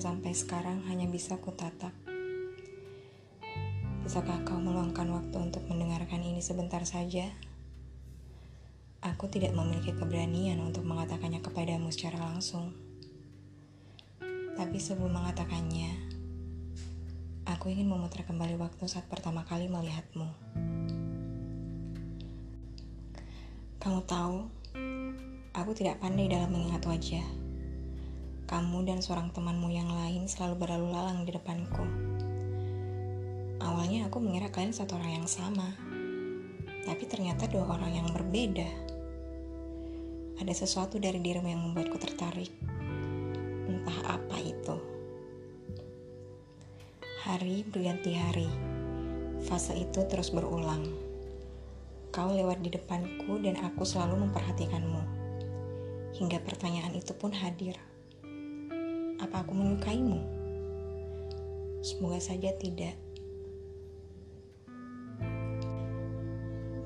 sampai sekarang hanya bisa kutatap. Bisakah kau meluangkan waktu untuk mendengarkan ini sebentar saja? Aku tidak memiliki keberanian untuk mengatakannya kepadamu secara langsung. Tapi sebelum mengatakannya, aku ingin memutar kembali waktu saat pertama kali melihatmu. Kamu tahu, aku tidak pandai dalam mengingat wajah kamu dan seorang temanmu yang lain selalu berlalu lalang di depanku. Awalnya aku mengira kalian satu orang yang sama, tapi ternyata dua orang yang berbeda. Ada sesuatu dari dirimu yang membuatku tertarik. Entah apa itu. Hari berganti hari, fase itu terus berulang. Kau lewat di depanku dan aku selalu memperhatikanmu. Hingga pertanyaan itu pun hadir apa aku menyukaimu? Semoga saja tidak.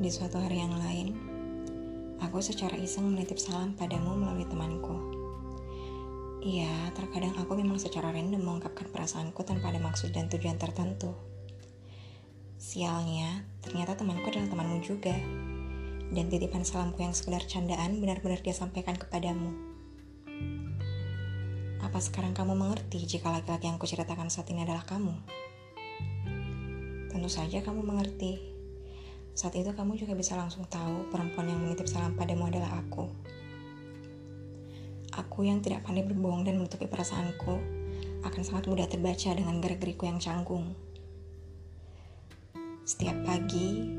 Di suatu hari yang lain, aku secara iseng menitip salam padamu melalui temanku. Iya, terkadang aku memang secara random mengungkapkan perasaanku tanpa ada maksud dan tujuan tertentu. Sialnya, ternyata temanku adalah temanmu juga. Dan titipan salamku yang sekedar candaan benar-benar dia sampaikan kepadamu. Apa sekarang kamu mengerti jika laki-laki yang kuceritakan saat ini adalah kamu? Tentu saja kamu mengerti. Saat itu kamu juga bisa langsung tahu perempuan yang menitip salam padamu adalah aku. Aku yang tidak pandai berbohong dan menutupi perasaanku akan sangat mudah terbaca dengan gerak-gerikku yang canggung. Setiap pagi,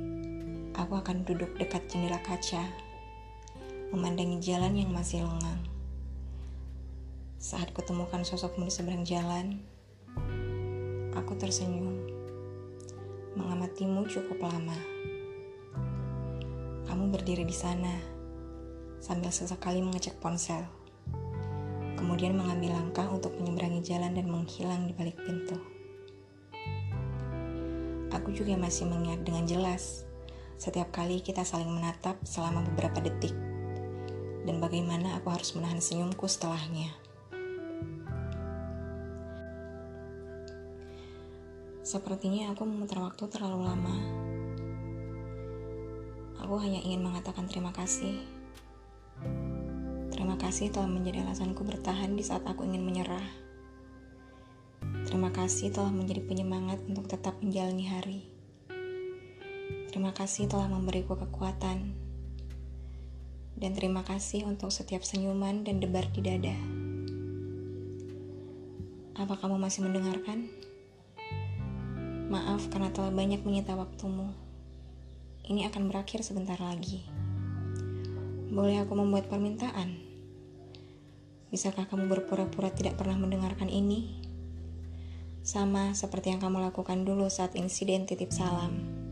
aku akan duduk dekat jendela kaca, memandangi jalan yang masih lengang saat kutemukan sosokmu di seberang jalan, aku tersenyum. Mengamatimu cukup lama. Kamu berdiri di sana, sambil sesekali mengecek ponsel. Kemudian mengambil langkah untuk menyeberangi jalan dan menghilang di balik pintu. Aku juga masih mengingat dengan jelas setiap kali kita saling menatap selama beberapa detik dan bagaimana aku harus menahan senyumku setelahnya. Sepertinya aku memutar waktu terlalu lama. Aku hanya ingin mengatakan terima kasih. Terima kasih telah menjadi alasanku bertahan di saat aku ingin menyerah. Terima kasih telah menjadi penyemangat untuk tetap menjalani hari. Terima kasih telah memberiku kekuatan. Dan terima kasih untuk setiap senyuman dan debar di dada. Apa kamu masih mendengarkan? Maaf karena telah banyak menyita waktumu. Ini akan berakhir sebentar lagi. Boleh aku membuat permintaan? Bisakah kamu berpura-pura tidak pernah mendengarkan ini? Sama seperti yang kamu lakukan dulu saat insiden titip salam.